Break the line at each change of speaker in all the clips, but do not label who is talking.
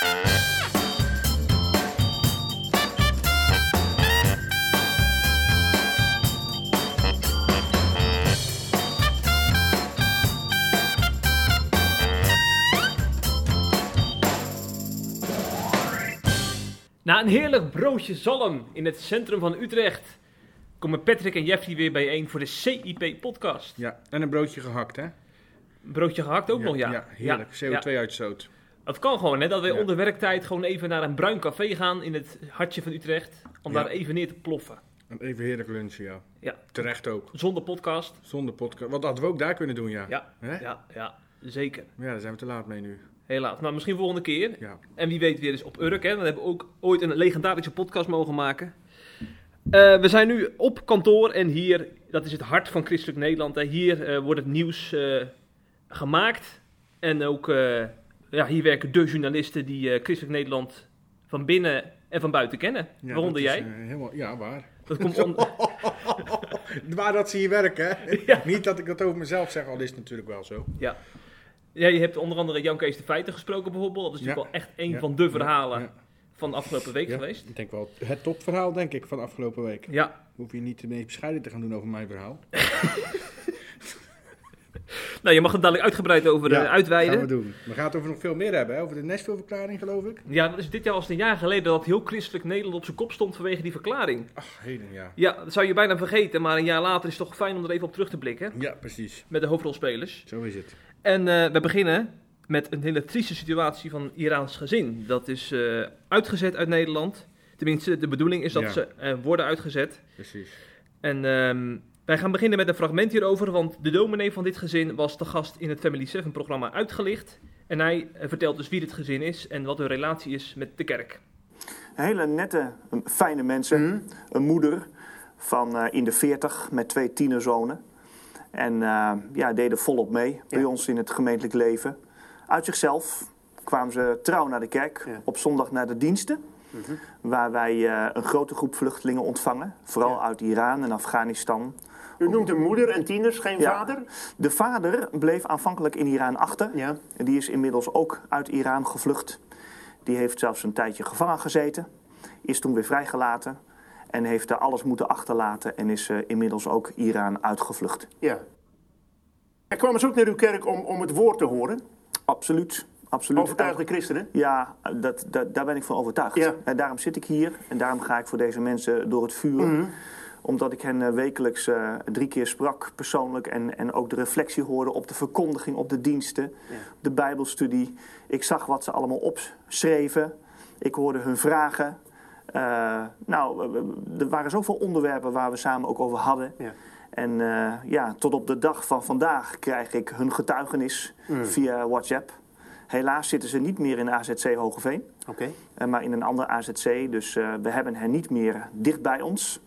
Na een heerlijk broodje zalm in het centrum van Utrecht komen Patrick en Jeffrey weer bijeen voor de CIP-podcast.
Ja, en een broodje gehakt, hè?
Broodje gehakt ook nog, ja.
Ja, heerlijk.
Ja,
CO2-uitstoot.
Het kan gewoon, hè, dat we
Ja.
onder werktijd gewoon even naar een bruin café gaan in het hartje van Utrecht. Om
Ja.
daar even neer te ploffen.
En even heerlijk lunchen, ja.
Ja.
Terecht ook.
Zonder podcast.
Zonder podcast. Wat hadden we ook daar kunnen doen, ja.
Ja,
Hè?
ja, ja, zeker.
Ja, daar zijn we te laat mee nu.
Helaas. Maar misschien volgende keer.
Ja.
En wie weet weer eens op Urk. Hè? We hebben ook ooit een legendarische podcast mogen maken. Eh, we zijn nu op kantoor en hier, dat is het hart van Christelijk Nederland. Hè? Hier eh, wordt het nieuws eh, gemaakt. En ook, ja, hier werken de journalisten die eh, Christelijk Nederland van binnen en van buiten kennen.
ja
Waaronder
is,
jij.
eh, helemaal, ja, waar.
Dat komt on-
waar dat ze hier werken?
Ja.
Niet dat ik dat over mezelf zeg, al is het natuurlijk wel zo.
ja. ja, je hebt onder andere Jan Kees de Feiten gesproken bijvoorbeeld. Dat is natuurlijk wel echt een
Ja.
van de verhalen van de afgelopen week
Ja.
geweest.
Ik denk wel het topverhaal, denk ik, van afgelopen week.
Ja,
Hoef je niet mee bescheiden te gaan doen over mijn verhaal.
nou je mag het dadelijk uitgebreid over
Ja,
eh, uitweiden.
gaan we doen. We gaan het over nog veel meer hebben, hè? Over de Nashville-verklaring, geloof ik.
Ja, dat is dit jaar als een jaar geleden dat heel christelijk Nederland op zijn kop stond vanwege die verklaring.
Ach, heden, ja.
Ja, dat zou je bijna vergeten, maar een jaar later is het toch fijn om er even op terug te blikken.
Ja, precies.
Met de hoofdrolspelers.
Zo is het.
En eh, we beginnen met een hele trieste situatie van een Iraans gezin. Dat is eh, uitgezet uit Nederland. Tenminste, de bedoeling is dat
Ja.
ze worden uitgezet.
Precies.
En ehm, wij gaan beginnen met een fragment hierover, want de dominee van dit gezin was de gast in het Family 7 programma uitgelicht. En hij eh, vertelt dus wie dit gezin is en wat hun relatie is met de kerk.
Hele nette, fijne mensen. Een moeder van eh, in de 40 met twee tienerzonen. En eh, ja, deden volop mee bij ons in het gemeentelijk leven. Uit zichzelf kwamen ze trouw naar de kerk.
Ja.
Op zondag naar de diensten. Waar wij eh, een grote groep vluchtelingen ontvangen. Vooral
Ja.
uit Iran en Afghanistan.
U noemt een moeder en tieners, geen
Ja.
vader?
De vader bleef aanvankelijk in Iran achter.
Ja.
En die is inmiddels ook uit Iran gevlucht. Die heeft zelfs een tijdje gevangen gezeten. Is toen weer vrijgelaten. En heeft er alles moeten achterlaten. En is eh, inmiddels ook Iran uitgevlucht.
ja. Er kwamen ze ook naar uw kerk om, om het woord te horen.
Absoluut. Absoluut.
Overtuigde christenen.
Ja, dat, dat, daar ben ik van overtuigd.
Ja.
En daarom zit ik hier. En daarom ga ik voor deze mensen door het vuur.
Mhm.
Omdat ik hen eh, wekelijks eh, drie keer sprak, persoonlijk. En, en ook de reflectie hoorde op de verkondiging, op de diensten.
Ja.
De bijbelstudie. Ik zag wat ze allemaal opschreven. Ik hoorde hun vragen. Eh, nou, er waren zoveel onderwerpen waar we samen ook over hadden.
Ja.
En ja, tot op de dag van vandaag krijg ik hun getuigenis
Mm.
via WhatsApp. Helaas zitten ze niet meer in AZC Hogeveen,
Oké.
eh, maar in een ander AZC. Dus we hebben hen niet meer dicht bij ons.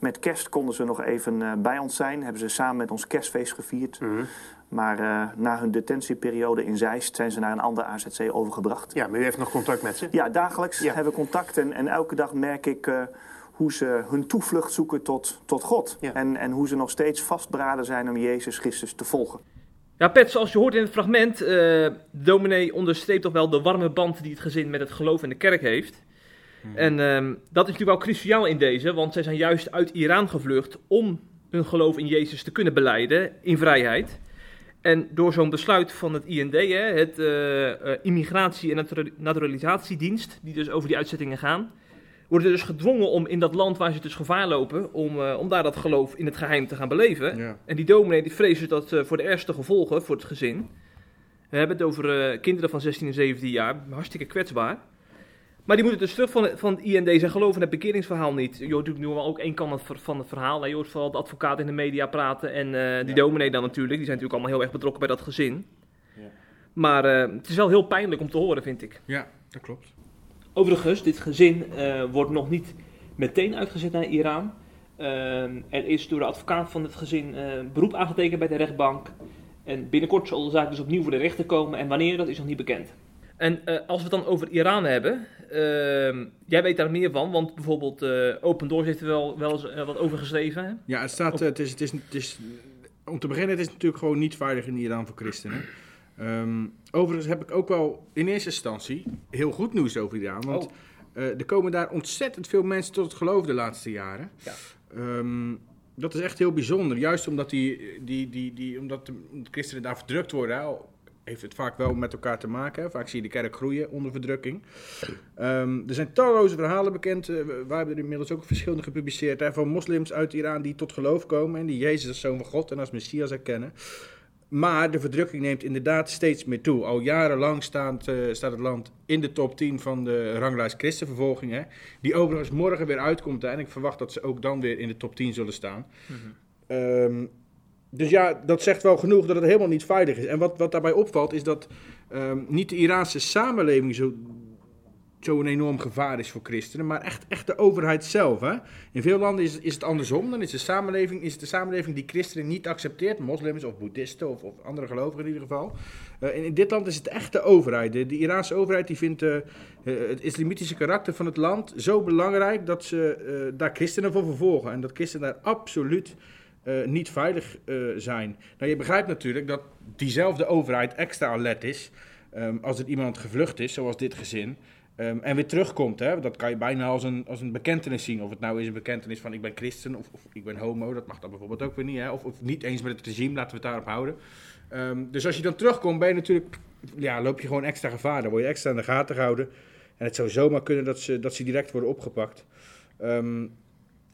Met kerst konden ze nog even eh, bij ons zijn. Hebben ze samen met ons kerstfeest gevierd.
Mhm.
Maar eh, na hun detentieperiode in Zeist zijn ze naar een ander AZC overgebracht.
Ja, maar u heeft nog contact met ze?
Ja, dagelijks
Ja.
hebben we contact en, en elke dag merk ik eh, hoe ze hun toevlucht zoeken tot, tot God.
Ja.
En, en hoe ze nog steeds vastberaden zijn om Jezus Christus te volgen.
Ja, Pet, zoals je hoort in het fragment, eh, de dominee onderstreept toch wel de warme band die het gezin met het geloof en de kerk heeft. En ehm, dat is natuurlijk wel cruciaal in deze, want zij zijn juist uit Iran gevlucht om hun geloof in Jezus te kunnen beleiden in vrijheid. En door zo'n besluit van het IND, hè, het eh, Immigratie- en Natura- Naturalisatiedienst, die dus over die uitzettingen gaan, worden ze dus gedwongen om in dat land waar ze dus gevaar lopen, om, eh, om daar dat geloof in het geheim te gaan beleven.
Ja.
En die dominee die vreest dus dat voor de ergste gevolgen voor het gezin. We hebben het over kinderen van 16 en 17 jaar, hartstikke kwetsbaar. Maar die moeten dus terug van het, van het IND zijn geloof in het bekeringsverhaal niet. Je hoort natuurlijk nu wel ook één kant van- van het verhaal. hè. Je hoort vooral de advocaat in de media praten en eh, die
Ja.
dominee dan natuurlijk. Die zijn natuurlijk allemaal heel erg betrokken bij dat gezin.
Ja.
Maar eh, het is wel heel pijnlijk om te horen, vind ik.
ja, dat klopt.
Overigens, dit gezin eh, wordt nog niet meteen uitgezet naar Iran. Ehm, er is door de advocaat van het gezin eh, beroep aangetekend bij de rechtbank. En binnenkort zal de zaak dus opnieuw voor de rechter komen. En wanneer, dat is nog niet bekend. En eh, als we het dan over Iran hebben, jij weet daar meer van, want bijvoorbeeld eh Open Doors heeft er wel, wel eens eh, wat over geschreven. Hè?
Ja, het staat, eh, het is, het is, het is, om te beginnen, het is natuurlijk gewoon niet veilig in Iran voor christenen. Ehm, overigens heb ik ook wel in eerste instantie heel goed nieuws over Iran. Want
Oh.
er komen daar ontzettend veel mensen tot het geloof de laatste jaren.
Ja.
Ehm, dat is echt heel bijzonder. Juist omdat, die, die, die, die, omdat de christenen daar verdrukt worden, hè, heeft het vaak wel met elkaar te maken. Vaak zie je de kerk groeien onder verdrukking. Ehm, er zijn talloze verhalen bekend. eh, we- wij hebben er inmiddels ook verschillende gepubliceerd. Hè, van moslims uit Iran die tot geloof komen en die Jezus als zoon van God en als Messias erkennen. Maar de verdrukking neemt inderdaad steeds meer toe. Al jarenlang staat, eh, staat het land in de top 10 van de ranglijst christenvervolging. Hè, die overigens morgen weer uitkomt. Hè, en ik verwacht dat ze ook dan weer in de top 10 zullen staan. Ehm, dus ja, dat zegt wel genoeg dat het helemaal niet veilig is. En wat, wat daarbij opvalt is dat ehm, niet de Iraanse samenleving zo, zo'n enorm gevaar is voor christenen, maar echt, echt de overheid zelf. Hè? In veel landen is, is het andersom. Dan is de, samenleving, is het de samenleving die christenen niet accepteert, moslims of boeddhisten of, of andere gelovigen in ieder geval. Eh, in, in dit land is het echt de overheid. De, de Iraanse overheid die vindt eh, het islamitische karakter van het land zo belangrijk dat ze daar christenen voor vervolgen. En dat christenen daar absoluut eh, niet veilig eh, zijn. Nou, je begrijpt natuurlijk dat diezelfde overheid extra alert is ehm, als er iemand gevlucht is, zoals dit gezin. ehm, en weer terugkomt, hè? dat kan je bijna als een, als een bekentenis zien. Of het nou is een bekentenis van ik ben christen of, of ik ben homo, dat mag dan bijvoorbeeld ook weer niet. Hè? Of, of niet eens met het regime, laten we het daarop houden. Ehm, dus als je dan terugkomt, ben je natuurlijk, ja, loop je gewoon extra gevaar. Dan word je extra in de gaten gehouden. En het zou zomaar kunnen dat ze, dat ze direct worden opgepakt.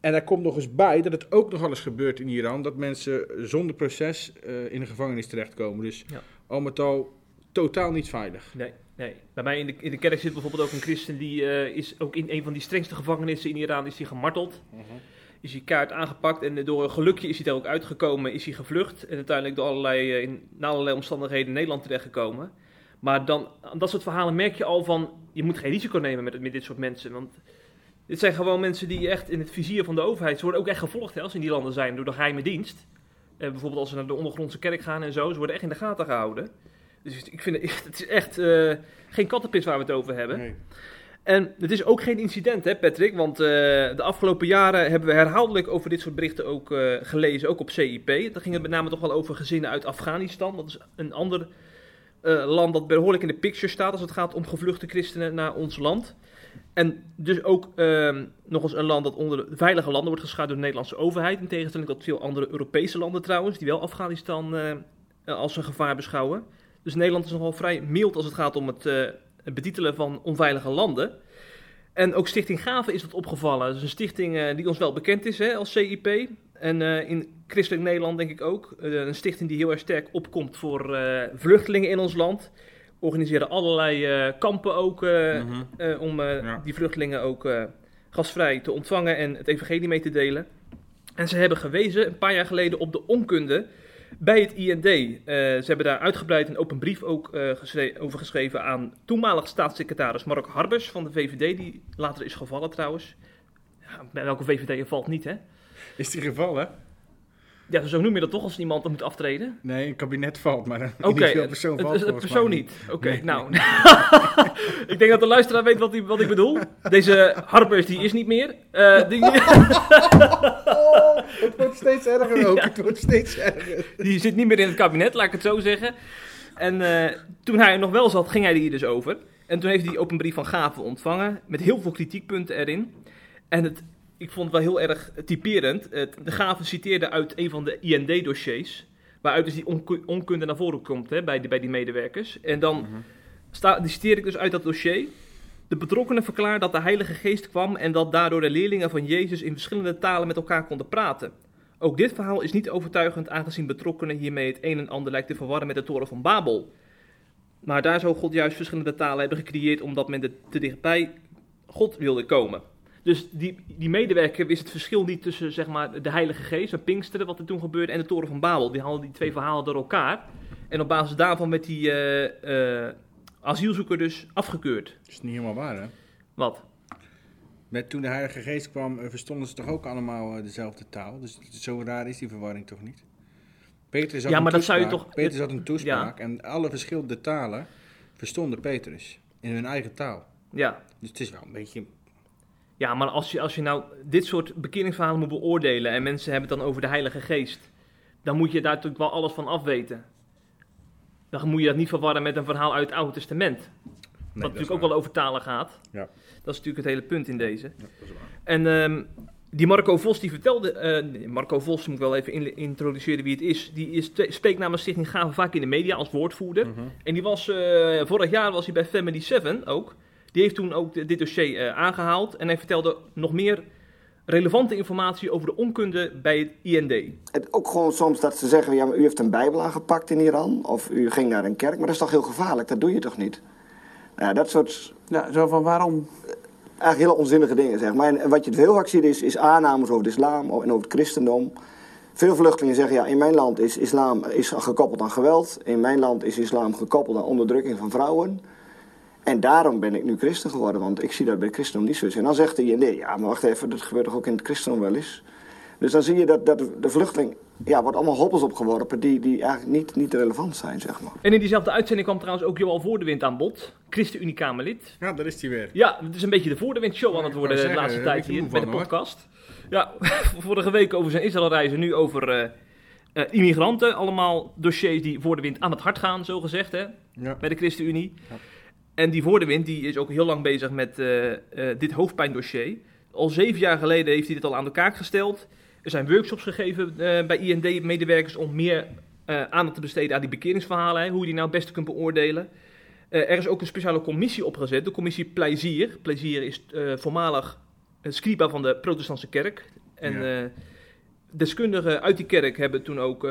En daar komt nog eens bij dat het ook nogal eens gebeurt in Iran dat mensen zonder proces eh, in de gevangenis terechtkomen. Dus
Ja.
al met al totaal niet veilig.
Nee, nee. Bij mij in de, in de kerk zit bijvoorbeeld ook een christen die eh, is ook in een van die strengste gevangenissen in Iran is hij gemarteld. Is hij kaart aangepakt en door een gelukje is hij daar ook uitgekomen, is hij gevlucht. En uiteindelijk door allerlei, eh, in, na allerlei omstandigheden in Nederland terechtgekomen. Maar dan, aan dat soort verhalen merk je al van, je moet geen risico nemen met, met dit soort mensen. Want dit zijn gewoon mensen die echt in het vizier van de overheid, ze worden ook echt gevolgd hè, als ze in die landen zijn door de geheime dienst. Eh, bijvoorbeeld als ze naar de ondergrondse kerk gaan en zo, ze worden echt in de gaten gehouden. Dus ik vind het, het is echt eh, geen kattenpis waar we het over hebben.
Nee.
En het is ook geen incident, hè, Patrick? Want eh, de afgelopen jaren hebben we herhaaldelijk over dit soort berichten ook gelezen, ook op CIP. Dan ging het met name toch wel over gezinnen uit Afghanistan. Dat is een ander land dat behoorlijk in de picture staat als het gaat om gevluchte christenen naar ons land. En dus ook ehm, nog eens een land dat onder de veilige landen wordt geschat door de Nederlandse overheid. In tegenstelling tot veel andere Europese landen trouwens, die wel Afghanistan eh, als een gevaar beschouwen. Dus Nederland is nogal vrij mild als het gaat om het, eh, het betitelen van onveilige landen. En ook Stichting Gaven is dat opgevallen. Dat is een stichting eh, die ons wel bekend is hè, als CIP. En eh, in christelijk Nederland denk ik ook. Eh, een stichting die heel erg sterk opkomt voor eh, vluchtelingen in ons land. Organiseren allerlei eh, kampen ook eh,
Mhm.
eh, om
Ja.
die vluchtelingen ook gastvrij te ontvangen en het evangelie mee te delen. En ze hebben gewezen een paar jaar geleden op de onkunde bij het IND. Ze hebben daar uitgebreid een open brief ook geschre- over geschreven aan toenmalig staatssecretaris Mark Harbers van de VVD, die later is gevallen trouwens. Ja, bij welke VVD valt niet, hè?
Is die gevallen?
Ja, zo noem je dat toch als iemand moet aftreden?
Nee, een kabinet valt, maar een individueel persoon valt
het, het persoon niet. Oké,
Nee.
nou. ik denk dat de luisteraar weet wat, die, wat ik bedoel. Deze Harbers, die is niet meer. Eh, die,
Oh, het wordt steeds erger ook. Het wordt steeds erger.
die zit niet meer in het kabinet, laat ik het zo zeggen. En eh, toen hij er nog wel zat, ging hij er hier dus over. En toen heeft hij die open brief van Gaven ontvangen, met heel veel kritiekpunten erin. En het, ik vond het wel heel erg typerend. Het, de Gaven citeerde uit een van de IND-dossiers, waaruit dus die onku- onkunde naar voren komt hè, bij, die, bij die medewerkers. En dan sta, die citeer ik dus uit dat dossier. De betrokkenen verklaarden dat de Heilige Geest kwam en dat daardoor de leerlingen van Jezus in verschillende talen met elkaar konden praten. Ook dit verhaal is niet overtuigend, aangezien betrokkenen hiermee het een en ander lijkt te verwarren met de toren van Babel. Maar daar zou God juist verschillende talen hebben gecreëerd omdat men er te dichtbij God wilde komen. Dus die, die medewerker wist het verschil niet tussen zeg maar, de Heilige Geest en Pinksteren, wat er toen gebeurde, en de toren van Babel. Die haalden die twee verhalen door elkaar. En op basis daarvan werd die eh, eh, asielzoeker dus afgekeurd.
Dat is niet helemaal waar, hè?
Wat?
Met, toen de Heilige Geest kwam, eh, verstonden ze toch ook allemaal dezelfde taal? Dus zo raar is die verwarring toch niet? Petrus had
Ja,
een
maar dat zou je toch-
Petrus had een toespraak en alle verschillende talen verstonden Petrus in hun eigen taal.
Ja.
Dus het is wel een beetje...
Ja, maar als je, als je nou dit soort bekeringsverhalen moet beoordelen en mensen hebben het dan over de Heilige Geest, dan moet je daar natuurlijk wel alles van afweten. dan moet je dat niet verwarren met een verhaal uit het Oude Testament.
Nee,
wat
dat
natuurlijk ook wel over talen gaat.
Ja.
Dat is natuurlijk het hele punt in deze.
Ja, dat is waar.
En ehm, die Marco Vos die vertelde, eh, Marco Vos moet ik wel even in- introduceren wie het is. Die is, spreekt namens Stichting Gaven vaak in de media als woordvoerder.
Mhm.
En die was, eh, vorig jaar was hij bij Family 7 ook. Die heeft toen ook dit dossier eh, aangehaald. En hij vertelde nog meer relevante informatie over de onkunde bij het IND.
Het, ook gewoon soms dat ze zeggen, ja, maar u heeft een bijbel aangepakt in Iran. Of u ging naar een kerk, maar dat is toch heel gevaarlijk, dat doe je toch niet? Nou, ja, dat soort
Ja, zo van waarom?
eigenlijk hele onzinnige dingen, zeg maar. En, en wat je heel vaak ziet is, is aannames over de islam en over het christendom. Veel vluchtelingen zeggen, ja, in mijn land is islam is gekoppeld aan geweld. In mijn land is islam gekoppeld aan onderdrukking van vrouwen. En daarom ben ik nu christen geworden, want ik zie dat bij het christendom niet zo is. En dan zegt de IND, ja, maar wacht even, dat gebeurt toch ook in het christendom wel eens? Dus dan zie je dat, dat de vluchteling, ja, wordt allemaal hobbels opgeworpen die, die eigenlijk niet, niet relevant zijn, zeg maar.
En in diezelfde uitzending kwam trouwens ook Joal Voordewind aan bod. ChristenUnie-Kamerlid.
Ja, daar is hij weer.
Ja, het is een beetje de Voordewind-show aan
Ja,
het worden de laatste tijd hier bij de
hoor.
podcast. Ja, vorige week over zijn Israëlreizen, nu over eh, eh, immigranten. Allemaal dossiers die Voordewind aan het hart gaan, zo gezegd, hè,
Ja.
bij de ChristenUnie.
Ja.
En die Voordewind die is ook heel lang bezig met eh, eh, dit hoofdpijndossier. Al zeven jaar geleden heeft hij dit al aan de kaak gesteld. Er zijn workshops gegeven eh, bij IND-medewerkers om meer aandacht te besteden aan die bekeringsverhalen. Hè, hoe je die nou het beste kunt beoordelen. Er is ook een speciale commissie opgezet, de commissie Plezier. Plezier is voormalig een scriba van de protestantse kerk. En
Ja.
deskundigen uit die kerk hebben toen ook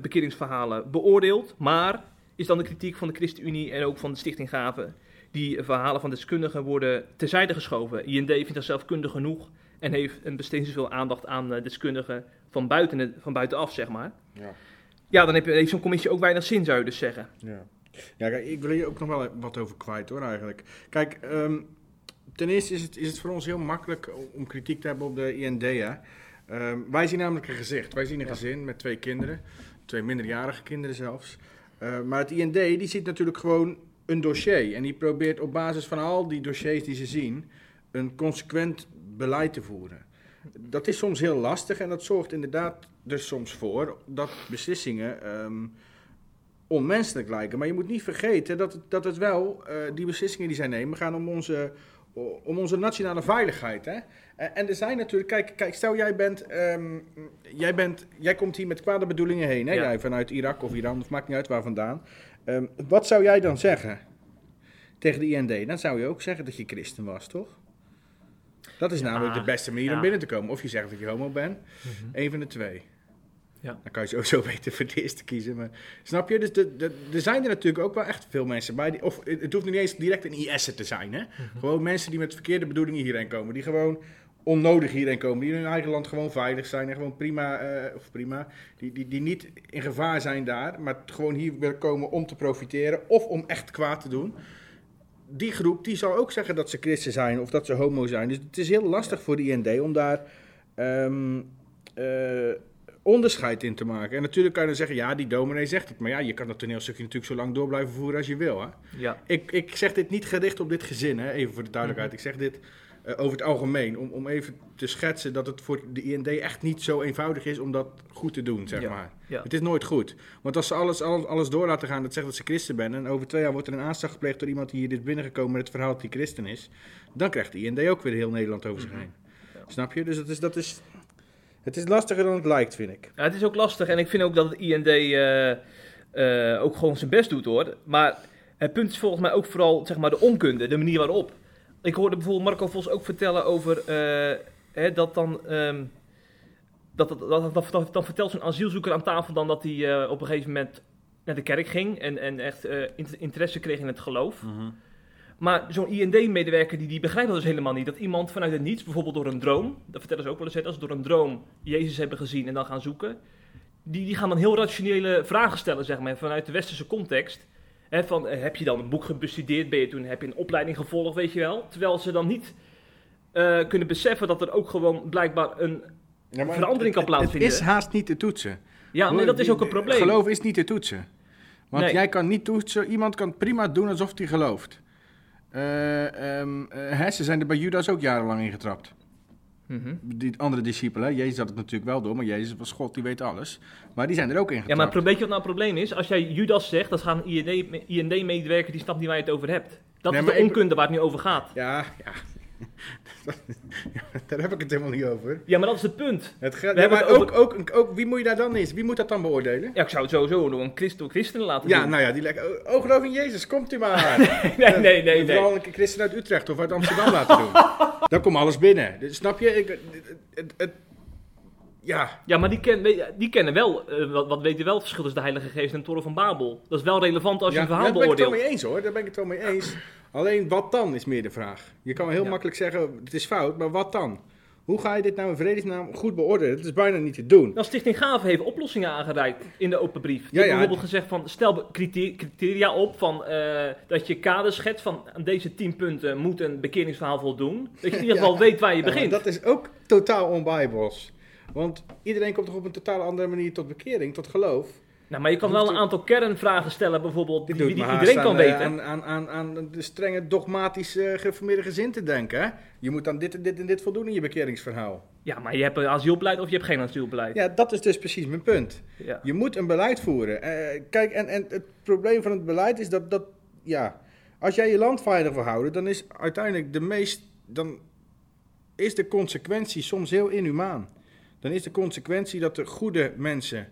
bekeringsverhalen beoordeeld. Maar is dan de kritiek van de ChristenUnie en ook van de Stichting Gaven. Die verhalen van deskundigen worden terzijde geschoven. IND vindt zichzelf kundig genoeg en heeft en besteedt zoveel aandacht aan eh, deskundigen van, buiten van buitenaf, zeg maar.
Ja.
Ja, dan heb je, heeft zo'n commissie ook weinig zin, zou je dus zeggen.
Ja. ja, kijk, ik wil hier ook nog wel wat over kwijt hoor eigenlijk. Kijk, ehm, ten eerste is het, is het voor ons heel makkelijk om- om kritiek te hebben op de IND. Hè? Ehm, wij zien namelijk een gezicht. Wij zien een gezin met twee kinderen, twee minderjarige kinderen zelfs. Eh, maar het IND die ziet natuurlijk gewoon een dossier. En die probeert op basis van al die dossiers die ze zien, een consequent beleid te voeren. Dat is soms heel lastig en dat zorgt inderdaad er soms voor dat beslissingen ehm, onmenselijk lijken. Maar je moet niet vergeten dat dat het wel, eh, die beslissingen die zij nemen, gaan om onze, om onze nationale veiligheid. Hè? En, en er zijn natuurlijk, kijk, kijk stel jij bent, ehm, jij bent, jij komt hier met kwade bedoelingen heen, hè?
Ja.
Jij vanuit Irak of Iran, of maakt niet uit waar vandaan. Ehm, wat zou jij dan zeggen tegen de IND? Dan zou je ook zeggen dat je christen was, toch? Dat is namelijk de beste manier om binnen te komen. Of je zegt dat je homo bent, een van de twee.
Ja.
Dan kan je sowieso beter voor de eerste kiezen. Maar, snap je? Dus de, de, er zijn er natuurlijk ook wel echt veel mensen bij. Die, of het hoeft niet eens direct een IS'er te zijn. Hè? Gewoon mensen die met verkeerde bedoelingen hierheen komen. Die gewoon onnodig hierheen komen. Die in hun eigen land gewoon veilig zijn. En gewoon prima, eh, of prima. Die, die, die niet in gevaar zijn daar. Maar gewoon hier willen komen om te profiteren. Of om echt kwaad te doen. Die groep die zal ook zeggen dat ze christen zijn. Of dat ze homo zijn. Dus het is heel lastig voor de IND om daar... ehm, eh, onderscheid in te maken. En natuurlijk kan je dan zeggen, ja, die dominee zegt het. Maar ja, je kan dat toneelstukje natuurlijk zo lang door blijven voeren als je wil. Hè?
Ja.
Ik, ik zeg dit niet gericht op dit gezin, hè? even voor de duidelijkheid. Ik zeg dit over het algemeen, om, om even te schetsen dat het voor de IND echt niet zo eenvoudig is om dat goed te doen, zeg
Ja,
maar.
ja.
Het is nooit goed. Want als ze alles, alles, alles door laten gaan, dat zegt dat ze christen zijn, en over twee jaar wordt er een aanslag gepleegd door iemand die hier is binnengekomen met het verhaal dat hij christen is, dan krijgt de IND ook weer heel Nederland over zich heen. Snap je? Dus dat is, dat is, het is lastiger dan het lijkt, vind ik.
Ja, het is ook lastig en ik vind ook dat het IND eh, eh, ook gewoon zijn best doet hoor. Maar het punt is volgens mij ook vooral zeg maar, de onkunde, de manier waarop. Ik hoorde bijvoorbeeld Marco Vos ook vertellen over eh, hè, dat dan. ehm, dat, dat, dat, dat- dat- dan vertelt zo'n asielzoeker aan tafel dan dat hij eh, op een gegeven moment naar de kerk ging en, en echt eh, int- interesse kreeg in het geloof. Maar zo'n IND-medewerker die, die begrijpt dat dus helemaal niet. Dat iemand vanuit het niets, bijvoorbeeld door een droom, dat vertellen ze ook wel eens, als ze door een droom Jezus hebben gezien en dan gaan zoeken, die, die gaan dan heel rationele vragen stellen, zeg maar, vanuit de westerse context. Van, eh, heb je dan een boek gebestudeerd, ben je toen, heb je een opleiding gevolgd, weet je wel? Terwijl ze dan niet eh, kunnen beseffen dat er ook gewoon blijkbaar een...
Ja,
Verandering kan
het- het-
plaatsvinden.
Het is haast niet te toetsen.
Ja, nee, dat is ook een probleem.
Geloof is niet te toetsen. Want
Nee.
jij kan niet toetsen, iemand kan prima doen alsof hij gelooft. Eh, ehm, eh, hè, ze zijn er bij Judas ook jarenlang in getrapt.
Mhm.
Die andere discipelen, Jezus had het natuurlijk wel door, maar Jezus was God, die weet alles. Maar die zijn er ook in
Ja, maar weet je wat nou het probleem is? Als jij Judas zegt, dan gaan IND-medewerker die snapt niet waar je het over hebt. Dat
Nee,
is de
ik-
onkunde waar het nu over gaat.
Ja, ja. daar heb ik het helemaal niet over.
Ja, maar dat is het punt.
Het gaat, ja, maar
het
ook, ook, ook, wie moet je daar dan eens? Wie moet dat dan beoordelen?
Ja, ik zou het sowieso door een christen, door christenen laten
Ja,
doen.
nou ja, die lijken, oh, geloof in Jezus, komt u maar.
nee, nee, nee,
Vooral
nee.
een christen uit Utrecht of uit Amsterdam laten doen. Dan komt alles binnen. Dus snap je? Ik, het, het, ja,
Ja, maar die, ken, die kennen wel, eh, wat, wat weten wel het verschil tussen de Heilige Geest en de Toren van Babel. Dat is wel relevant als je
ja,
een verhaal
daar ben ik het wel
beoordeelt.
mee eens hoor. Daar ben ik het wel mee eens. Alleen wat dan is meer de vraag. Je kan heel
Ja.
makkelijk zeggen, het is fout, maar wat dan? Hoe ga je dit nou in vredesnaam goed beoordelen? Het is bijna niet te doen.
Nou, Stichting Gave heeft oplossingen aangereikt in de open brief. Die
Ja, ja.
bijvoorbeeld gezegd van, stel criteria op van, eh, dat je kaders schetst van aan deze tien punten moet een bekeringsverhaal voldoen. Dat je in ieder
Ja.
geval weet waar je begint.
dat is ook totaal onbijbels. Want iedereen komt toch op een totaal andere manier tot bekering, tot geloof.
Nou, maar je kan wel een aantal kernvragen stellen bijvoorbeeld, die, die iedereen kan
aan, eh,
weten.
Aan, aan, aan, aan de strenge dogmatische geformeerde gezin te denken. Hè? Je moet dan dit en dit en dit voldoen in je bekeringsverhaal.
Ja, maar je hebt een asielbeleid of je hebt geen asielbeleid.
Ja, dat is dus precies mijn punt.
Ja.
Je moet een beleid voeren. Eh, kijk, en, en het probleem van het beleid is dat, dat, ja, als jij je land veilig wil houden, dan is uiteindelijk de meest, dan is de consequentie soms heel inhumaan. Dan is de consequentie dat de goede mensen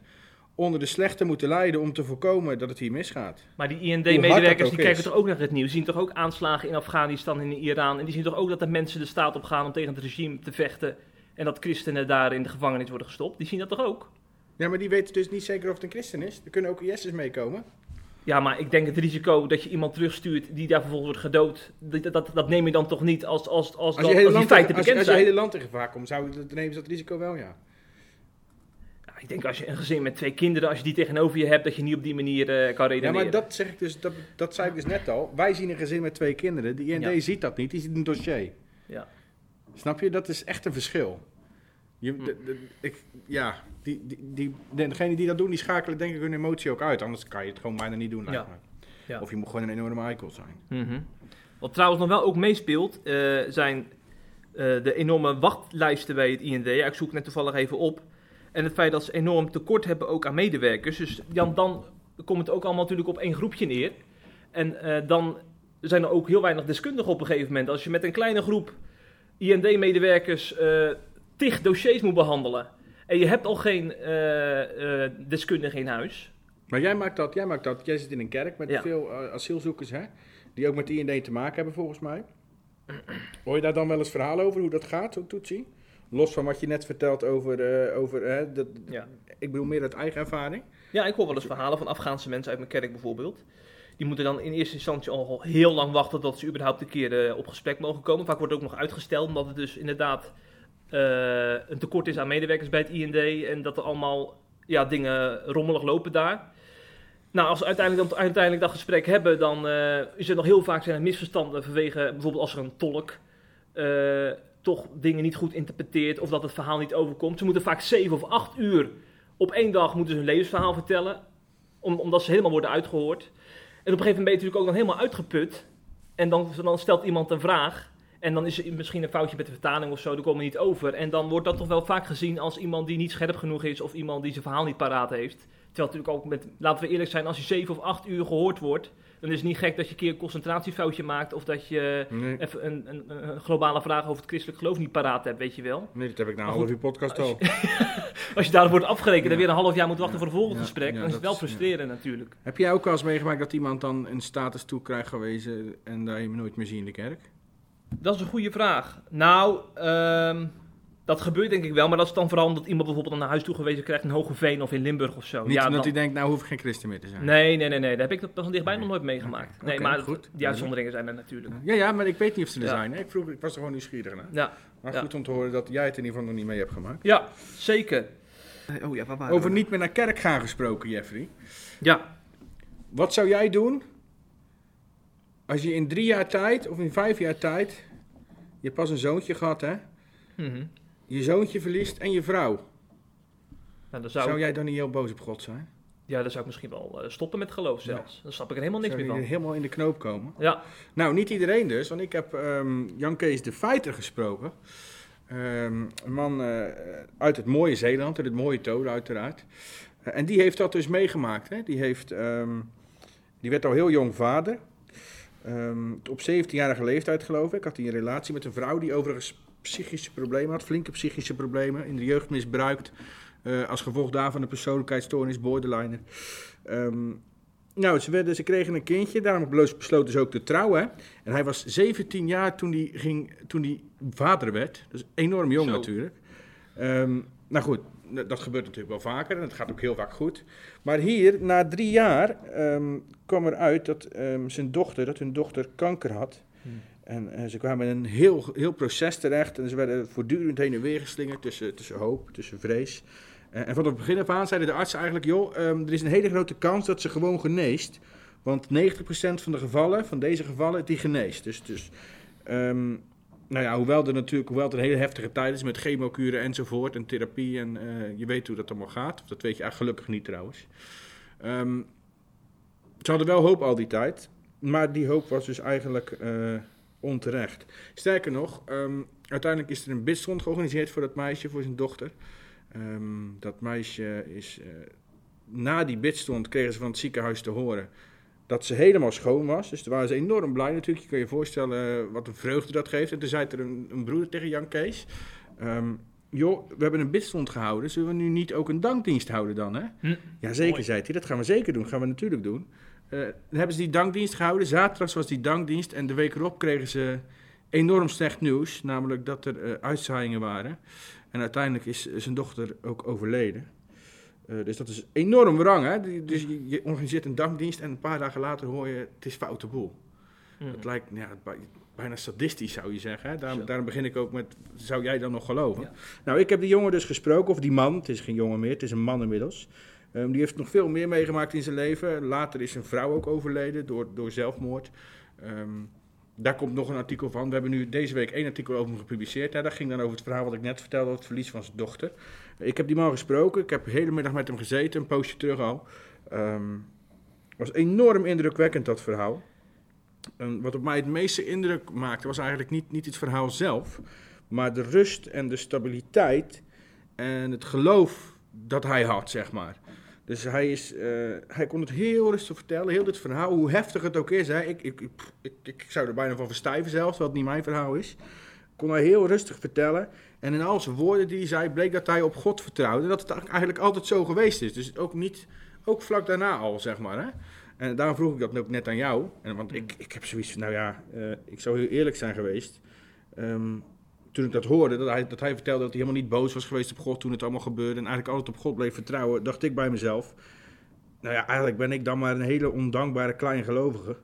onder de slechte moeten lijden om te voorkomen dat het hier misgaat.
Maar die IND-medewerkers die kijken toch ook naar het nieuws. Die zien toch ook aanslagen in Afghanistan en in Iran. En die zien toch ook dat er mensen de staat op gaan om tegen het regime te vechten. En dat christenen daar in de gevangenis worden gestopt. Die zien dat toch ook?
Ja, maar die weten dus niet zeker of het een christen is. Er kunnen ook IS'ers meekomen.
Ja, maar ik denk het risico dat je iemand terugstuurt die daar vervolgens wordt gedood. Dat, dat, dat neem je dan toch niet als, als, als,
Als je,
als die feiten
als, je-
bekend
als je
zijn.
hele land in gevaar komt, zou, dan nemen ze dat risico wel, ja.
Ja, ik denk als je een gezin met twee kinderen, als je die tegenover je hebt, dat je niet op die manier eh, kan
Ja,
redeneren.
maar dat zeg ik dus, dat, dat zei ik dus net al. Wij zien een gezin met twee kinderen. De IND
Ja.
ziet dat niet, die ziet een dossier.
Ja.
Snap je? Dat is echt een verschil. Je,
Hm.
de, de- ik, ja, die, die, die, degenen die dat doen, die schakelen denk ik hun emotie ook uit. Anders kan je het gewoon bijna niet doen. lijkt
Ja.
me.
Ja.
Of je moet gewoon een enorme eikel zijn.
Mhm. Wat trouwens nog wel ook meespeelt, eh, zijn eh, de enorme wachtlijsten bij het IND. Ja, ik zoek net toevallig even op. En het feit dat ze enorm tekort hebben ook aan medewerkers. Dus dan, dan komt het ook allemaal natuurlijk op één groepje neer. En eh, dan zijn er ook heel weinig deskundigen op een gegeven moment. Als je met een kleine groep IND-medewerkers eh tig dossiers moet behandelen. En je hebt al geen eh, eh, deskundige in huis.
Maar jij maakt dat, jij maakt dat. Jij zit in een kerk met
Ja.
veel asielzoekers, hè? Die ook met IND te maken hebben, volgens mij. Hoor je daar dan wel eens verhalen over hoe dat gaat, zo'n toetsie? Los van wat je net vertelt over, eh, over dat,
Ja.
ik bedoel meer uit eigen ervaring.
Ja, ik hoor wel eens verhalen van Afghaanse mensen uit mijn kerk bijvoorbeeld. Die moeten dan in eerste instantie al heel lang wachten tot ze überhaupt een keer eh, op gesprek mogen komen. Vaak wordt het ook nog uitgesteld, omdat het dus inderdaad eh, een tekort is aan medewerkers bij het IND. En dat er allemaal ja, dingen rommelig lopen daar. Nou, als we uiteindelijk, dan, uiteindelijk dat gesprek hebben, dan eh, is er nog heel vaak zijn er misverstanden vanwege bijvoorbeeld als er een tolk toch dingen niet goed interpreteert of dat het verhaal niet overkomt. Ze moeten vaak zeven of acht uur op één dag moeten ze hun levensverhaal vertellen, om, omdat ze helemaal worden uitgehoord. En op een gegeven moment ben je natuurlijk ook dan helemaal uitgeput. En dan, dan stelt iemand een vraag. En dan is er misschien een foutje met de vertaling of zo, daar komen we niet over. En dan wordt dat toch wel vaak gezien als iemand die niet scherp genoeg is of iemand die zijn verhaal niet paraat heeft. Terwijl natuurlijk ook met, laten we eerlijk zijn, als je zeven of acht uur gehoord wordt, dan is het niet gek dat je een keer een concentratiefoutje maakt of dat je
Nee,
even een, een, een globale vraag over het christelijk geloof niet paraat hebt, weet je wel.
nee dat heb ik na een half uur podcast
als
al.
Als je daarop wordt afgerekend en weer een half jaar moet wachten
Ja.
voor een volgend
Ja.
gesprek, dan is het wel frustrerend natuurlijk.
Heb jij ook wel eens meegemaakt dat iemand dan een status toe krijgt gewezen en daar je nooit meer ziet in de kerk?
Dat is een goede vraag. Nou, ehm, dat gebeurt denk ik wel, maar dat is dan vooral omdat iemand bijvoorbeeld naar huis toe gewezen krijgt in Hogeveen of in Limburg of zo.
Niet
ja,
omdat
dan-
hij denkt, nou hoef ik geen christen meer te zijn.
Nee, nee, nee, nee, daar heb ik dat van dichtbij
Nee.
nog nooit meegemaakt. Nee, maar
goed.
die uitzonderingen zijn er natuurlijk.
Ja, ja, maar ik weet niet of ze er
Ja.
zijn. Hè? Ik, vroeg, ik was er gewoon nieuwsgierig naar.
Ja,
Maar
Ja.
goed om te horen dat jij het in ieder geval nog niet mee hebt gemaakt.
ja zeker. Oh ja, waar waren
Over
we?
niet meer naar kerk gaan gesproken, Jeffrey.
Ja,
Wat zou jij doen als je in drie jaar tijd of in vijf jaar tijd, je hebt pas een zoontje gehad hè,
mhm.
Je zoontje verliest en je vrouw.
nou, dan
Zou,
zou,
jij dan niet heel boos op God zijn?
ja, dan zou ik misschien wel eh, stoppen met geloof zelfs. Dan snap ik er helemaal niks
Zou
meer van.
helemaal in de knoop komen?
Ja,
Nou, niet iedereen dus, want ik heb ehm Jan Kees de Feiter gesproken. Ehm, een man eh, uit het mooie Zeeland, uit het mooie Tolen uiteraard. Eh, en die heeft dat dus meegemaakt. Hè? Die, heeft, ehm, die werd al heel jong vader. Op 17-jarige leeftijd geloof ik had hij een relatie met een vrouw die overigens psychische problemen had. Flinke psychische problemen. In de jeugd misbruikt. eh, als gevolg daarvan een persoonlijkheidsstoornis, borderliner. Ehm, nou, ze, werden, ze kregen een kindje, daarom beslo- besloten ze ook te trouwen. En hij was 17 jaar toen hij, ging, toen hij vader werd. Dus enorm jong
Zo.
natuurlijk. Ehm, nou goed, dat gebeurt natuurlijk wel vaker en het gaat ook heel vaak goed. Maar hier, na drie jaar, ehm, kwam eruit dat ehm, zijn dochter, dat hun dochter kanker had. En eh, ze kwamen in een heel, heel proces terecht en ze werden voortdurend heen en weer geslingerd tussen, tussen hoop, tussen vrees. Eh, en vanaf het begin af aan zeiden de artsen eigenlijk, joh, ehm, er is een hele grote kans dat ze gewoon geneest. Want 90% van de gevallen, van deze gevallen, die geneest. Dus, dus ehm, nou ja, hoewel er natuurlijk hoewel het een hele heftige tijd is met chemokuren enzovoort en therapie en eh, je weet hoe dat allemaal gaat. Dat weet je eigenlijk gelukkig niet trouwens. Ehm, ze hadden wel hoop al die tijd, maar die hoop was dus eigenlijk onterecht. Sterker nog, ehm, uiteindelijk is er een bidstond georganiseerd voor dat meisje, voor zijn dochter. Ehm, dat meisje is, eh, na die bidstond kregen ze van het ziekenhuis te horen dat ze helemaal schoon was. Dus daar waren ze enorm blij natuurlijk. Je kan je voorstellen eh, wat een vreugde dat geeft. En toen zei er een, een broeder tegen Jan Kees... ehm, joh, we hebben een bidstond gehouden. Zullen we nu niet ook een dankdienst houden dan, hè?
Hm.
Ja, zeker,
Mooi.
zei hij. Dat gaan we zeker doen. Dat gaan we natuurlijk doen. Dan hebben ze die dankdienst gehouden. Zaterdag was die dankdienst. En de week erop kregen ze enorm slecht nieuws. Namelijk dat er eh, uitzaaiingen waren. En uiteindelijk is eh, zijn dochter ook overleden. Dus dat is enorm wrang, hè? Dus je, je organiseert een dankdienst en een paar dagen later hoor je... het is foute boel.
Hm.
Het lijkt ja, bij- bijna sadistisch, zou je zeggen. Hè? Daarom, begin ik ook met, zou jij dan nog geloven?
Ja.
Nou, ik heb die jongen dus gesproken, of die man, het is geen jongen meer, het is een man inmiddels. Ehm, die heeft nog veel meer meegemaakt in zijn leven. Later is zijn vrouw ook overleden door, door zelfmoord. Ehm, daar komt nog een artikel van. We hebben nu deze week één artikel over hem gepubliceerd. Hè. Dat ging dan over het verhaal wat ik net vertelde over het verlies van zijn dochter. Ik heb die man gesproken. Ik heb de hele middag met hem gezeten, een poosje terug al. Ehm was enorm indrukwekkend, dat verhaal. En wat op mij het meeste indruk maakte, was eigenlijk niet, niet het verhaal zelf, maar de rust en de stabiliteit en het geloof dat hij had, zeg maar. Dus hij, is, eh, hij kon het heel rustig vertellen, heel dit verhaal, hoe heftig het ook is. Hè. Ik, ik, ik, ik, ik zou er bijna van verstijven zelfs, terwijl het niet mijn verhaal is. Kon hij heel rustig vertellen. En in al zijn woorden die hij zei, bleek dat hij op God vertrouwde. Dat het eigenlijk altijd zo geweest is. Dus ook niet, ook vlak daarna al, zeg maar. Hè. En daarom vroeg ik dat ook net aan jou. En, want ik, ik heb zoiets van, nou ja, eh, ik zou heel eerlijk zijn geweest. Ehm, toen ik dat hoorde, dat hij, dat hij vertelde dat hij helemaal niet boos was geweest op God toen het allemaal gebeurde. En eigenlijk altijd op God bleef vertrouwen, dacht ik bij mezelf. Nou ja, eigenlijk ben ik dan maar een hele ondankbare kleingelovige.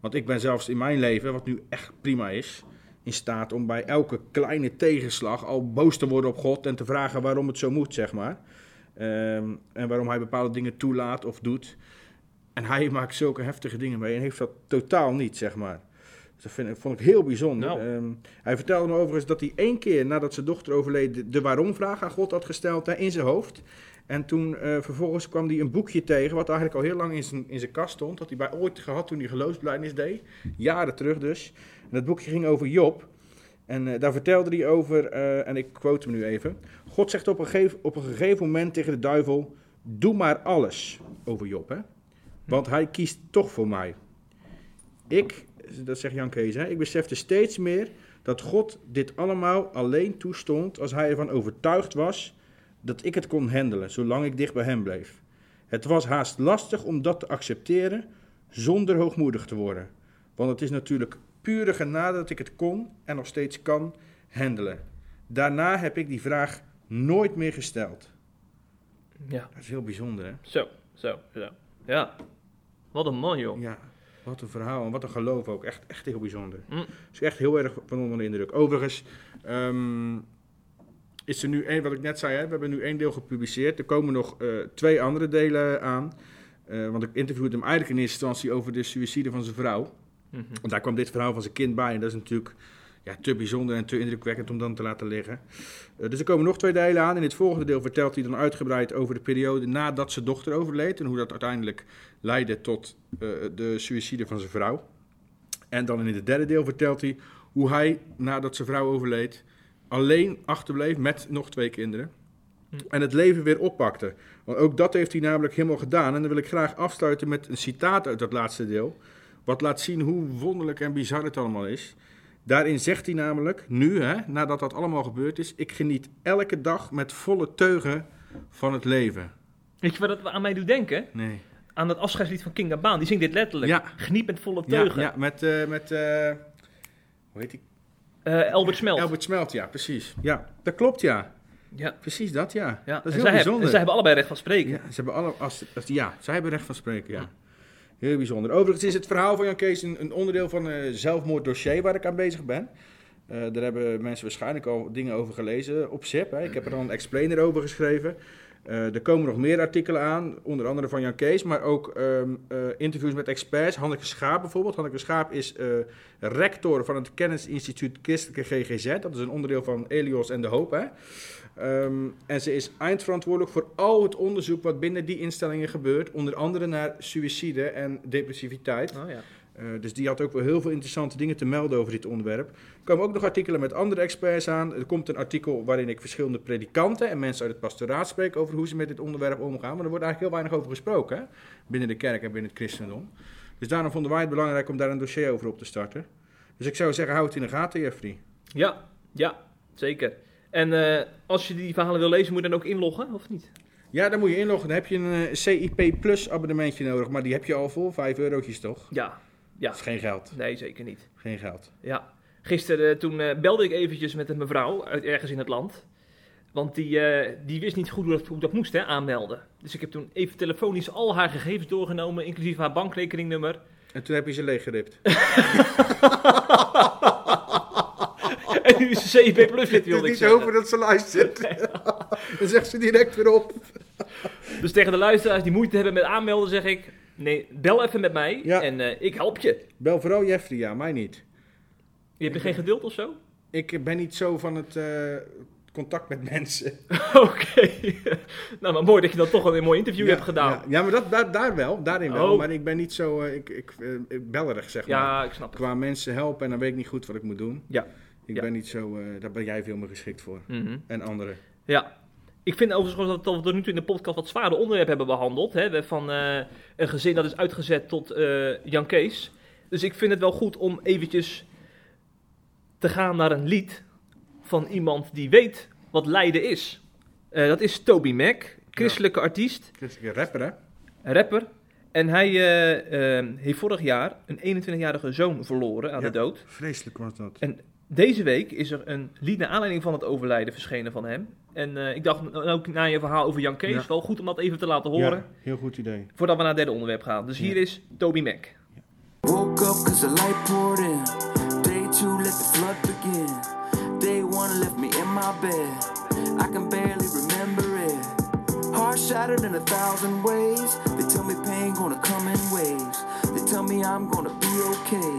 Want ik ben zelfs in mijn leven, wat nu echt prima is, in staat om bij elke kleine tegenslag al boos te worden op God en te vragen waarom het zo moet, zeg maar. Ehm, en waarom hij bepaalde dingen toelaat of doet. En hij maakt zulke heftige dingen mee en heeft dat totaal niet, zeg maar. Dat vind, vond ik heel bijzonder.
Nou.
Ehm, hij vertelde me overigens dat hij één keer nadat zijn dochter overleed de- de waarom-vraag aan God had gesteld hè, in zijn hoofd. En toen eh, vervolgens kwam hij een boekje tegen, wat eigenlijk al heel lang in zijn, in zijn kast stond. Dat hij bij ooit gehad toen hij geloofsbelijdenis deed. Jaren terug dus. En dat boekje ging over Job. En eh, daar vertelde hij over, eh, en ik quote hem nu even. God zegt op een, gegeven, op een gegeven moment tegen de duivel: Doe maar alles. Over Job, hè? Want hij kiest toch voor mij. Ik, dat zegt Jan Kees, hè, ik besefte steeds meer dat God dit allemaal alleen toestond als hij ervan overtuigd was dat ik het kon handelen, zolang ik dicht bij hem bleef. Het was haast lastig om dat te accepteren zonder hoogmoedig te worden. Want het is natuurlijk pure genade dat ik het kon en nog steeds kan handelen. Daarna heb ik die vraag nooit meer gesteld.
Ja,
Dat is heel bijzonder, hè?
zo, zo, zo. Ja, wat een man, joh.
Ja, wat een verhaal en wat een geloof ook. Echt, echt heel bijzonder.
Mm.
Dus echt heel erg van onder de indruk. Overigens ehm, is er nu één, wat ik net zei, hè, we hebben nu één deel gepubliceerd. Er komen nog eh, twee andere delen aan. Eh, want ik interviewde hem eigenlijk in eerste instantie over de suïcide van zijn vrouw.
Mhm.
Want daar kwam dit verhaal van zijn kind bij. En dat is natuurlijk ja, te bijzonder en te indrukwekkend om dan te laten liggen. Eh, dus er komen nog twee delen aan. In het volgende deel vertelt hij dan uitgebreid over de periode nadat zijn dochter overleed. En hoe dat uiteindelijk leidde tot eh, de suïcide van zijn vrouw. En dan in het derde deel vertelt hij hoe hij, nadat zijn vrouw overleed, alleen achterbleef met nog twee kinderen. En het leven weer oppakte. Want ook dat heeft hij namelijk helemaal gedaan. En dan wil ik graag afsluiten met een citaat uit dat laatste deel. Wat laat zien hoe wonderlijk en bizar het allemaal is. Daarin zegt hij namelijk, nu, hè, nadat dat allemaal gebeurd is, ik geniet elke dag met volle teugen van het leven.
Weet je wat dat aan mij doet denken?
Nee.
Aan het afscheidslied van King Gabaan. Die zingt dit letterlijk.
Ja.
Geniet met volle
Ja,
teugen.
ja met, eh, met eh, hoe heet die?
Eh, Albert Smelt.
Albert Smelt, ja, precies. Ja, dat klopt, ja.
Ja.
Precies dat, ja.
Ja.
Dat
en
is heel
zij hebben-
bijzonder.
en zij hebben allebei recht van spreken.
Ja, ze hebben alle, als, als, ja, zij hebben recht van spreken, ja. Heel bijzonder. Overigens is het verhaal van Jan Kees een, een onderdeel van een zelfmoorddossier waar ik aan bezig ben. Eh, daar hebben mensen waarschijnlijk al dingen over gelezen op ZIP. Hè. Ik heb er al een explainer over geschreven. Eh, er komen nog meer artikelen aan, onder andere van Jan Kees, maar ook ehm, eh, interviews met experts. Hanneke Schaap bijvoorbeeld. Hanneke Schaap is rector van het Kennisinstituut Christelijke GGZ. Dat is een onderdeel van Elios en de Hoop. Hè. Ehm, en ze is eindverantwoordelijk voor al het onderzoek wat binnen die instellingen gebeurt. Onder andere naar suïcide en depressiviteit.
Oh, ja.
Eh, dus die had ook wel heel veel interessante dingen te melden over dit onderwerp. Er komen ook nog artikelen met andere experts aan. Er komt een artikel waarin ik verschillende predikanten en mensen uit het pastoraat spreek over hoe ze met dit onderwerp omgaan. Maar er wordt eigenlijk heel weinig over gesproken hè? binnen de kerk en binnen het christendom. Dus daarom vonden wij het belangrijk om daar een dossier over op te starten. Dus ik zou zeggen, hou het in de gaten, Jeffrey.
ja, ja, zeker. En eh, als je die verhalen wil lezen, moet je dan ook inloggen, of niet?
Ja, dan moet je inloggen. Dan heb je een eh, CIP Plus abonnementje nodig. Maar die heb je al voor 5 eurotjes toch?
Ja, ja.
Dat is geen geld.
Nee, zeker niet.
Geen geld.
Ja. Gisteren eh, toen belde ik eventjes met een mevrouw uit ergens in het land. Want die, die wist niet goed hoe dat, hoe dat moest, hè, aanmelden. Dus ik heb toen even telefonisch al haar gegevens doorgenomen, inclusief haar bankrekeningnummer.
En toen heb je ze leeggeript.
nu is ze CIP Plus lid, wilde ik zeggen.
dat ze luistert. Dan zegt ze direct weer op.
Dus tegen de luisteraars die moeite hebben met aanmelden, zeg ik... Nee, bel even met mij
Ja.
en eh, ik help je.
Bel vooral Jeffrey, ja, mij niet.
Je hebt er geen geduld of zo?
Ik ben niet zo van het eh, contact met mensen.
Oké. nou, maar mooi dat je dan toch wel een mooi interview
ja,
hebt gedaan.
Ja, ja, maar dat, daar, daar wel, daarin wel.
Oh.
Maar ik ben niet zo, eh, ik, ik, eh, ik bellerig zeg maar.
Ja, ik snap het.
Qua mensen helpen en dan weet ik niet goed wat ik moet doen.
Ja.
Ik
Ja.
ben niet zo, eh, daar ben jij veel meer geschikt voor.
Mhm.
En anderen.
Ja. Ik vind overigens dat we tot nu toe in de podcast wat zware onderwerpen hebben behandeld. Hè? Van eh, een gezin dat is uitgezet tot eh, Jan Kees. Dus ik vind het wel goed om eventjes te gaan naar een lied van iemand die weet wat lijden is. Dat is Toby Mac, christelijke artiest,
een rapper, hè?
rapper. En hij heeft vorig jaar een 21-jarige zoon verloren aan
Ja.
de dood.
Vreselijk was dat.
En deze week is er een lied naar aanleiding van het overlijden verschenen van hem. En eh, ik dacht nou, ook na je verhaal over Jan Kees,
Ja.
wel goed om dat even te laten horen.
Ja, heel goed idee.
Voordat we naar het derde onderwerp gaan. Dus hier
Ja.
is Toby Mac.
Woke up cause the light poured in. Day two, let the flood begin. Day one left me in my bed. I can barely remember it. Heart shattered in a thousand ways. They tell me pain gonna come in waves. They tell me I'm gonna be okay.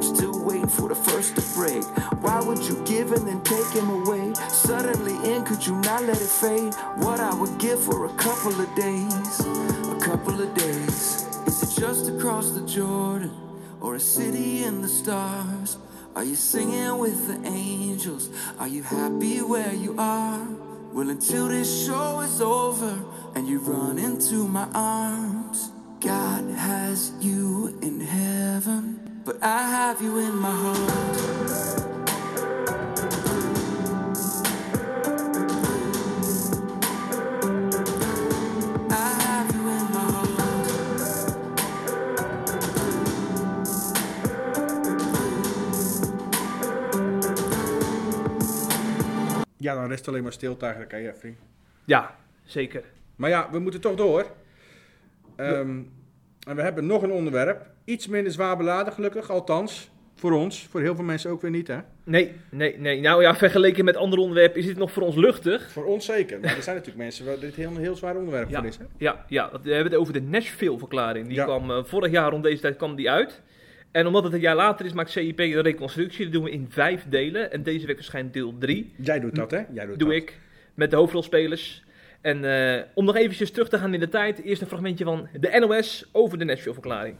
Still waiting for the first to break. Why would you give and then take him away? Suddenly in, could you not let it fade? What I would give for a couple of days. A couple of days. Is it just across the Jordan or a city in the stars? Are you singing with the angels? Are you happy where you are? Well, until this show is over and you run into my arms, God has you in heaven, but I have you in my heart. I have you in my heart.
Ja, dan rest alleen maar stilte eigenlijk, hè, Jeffrey.
Ja, zeker.
Maar ja, we moeten toch door. Ehm, en we hebben nog een onderwerp. Iets minder zwaar beladen, gelukkig. Althans, voor ons. Voor heel veel mensen ook weer niet, hè?
Nee, nee, nee. Nou ja, vergeleken met andere onderwerpen is dit nog voor ons luchtig.
Voor ons zeker. Maar er zijn natuurlijk mensen waar dit heel, een heel zwaar onderwerp
Ja.
voor is, hè?
Ja, ja, we hebben het over de Nashville-verklaring. Die
Ja.
kwam eh, vorig jaar rond deze tijd kwam die uit. En omdat het een jaar later is, maakt CIP een reconstructie. Dat doen we in vijf delen. En deze week verschijnt deel 3.
Jij doet dat, hè? Jij doet
doe
dat.
ik met de hoofdrolspelers. En eh, om nog eventjes terug te gaan in de tijd, eerst een fragmentje van de NOS over de Nashville-verklaring.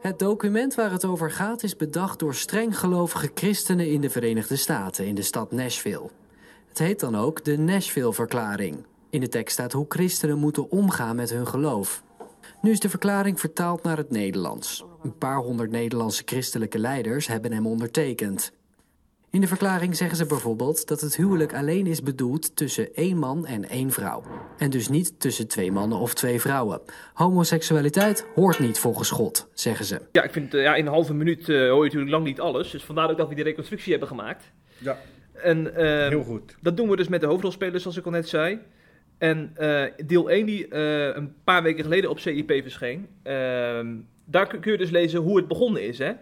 Het document waar het over gaat is bedacht door strenggelovige christenen in de Verenigde Staten, in de stad Nashville. Het heet dan ook de Nashville-verklaring. In de tekst staat hoe christenen moeten omgaan met hun geloof. Nu is de verklaring vertaald naar het Nederlands. Een paar honderd Nederlandse christelijke leiders hebben hem ondertekend. In de verklaring zeggen ze bijvoorbeeld dat het huwelijk alleen is bedoeld tussen één man en één vrouw. En dus niet tussen twee mannen of twee vrouwen. Homoseksualiteit hoort niet volgens God, zeggen ze.
Ja, ik vind, eh, ja, in een halve minuut eh, hoor je natuurlijk lang niet alles. Dus vandaar ook dat we die reconstructie hebben gemaakt.
Ja,
En, ehm,
heel goed.
Dat doen we dus met de hoofdrolspelers, zoals ik al net zei. En eh, deel 1, die eh, een paar weken geleden op CIP verscheen, ehm, daar kun je dus lezen hoe het begonnen is. Hè?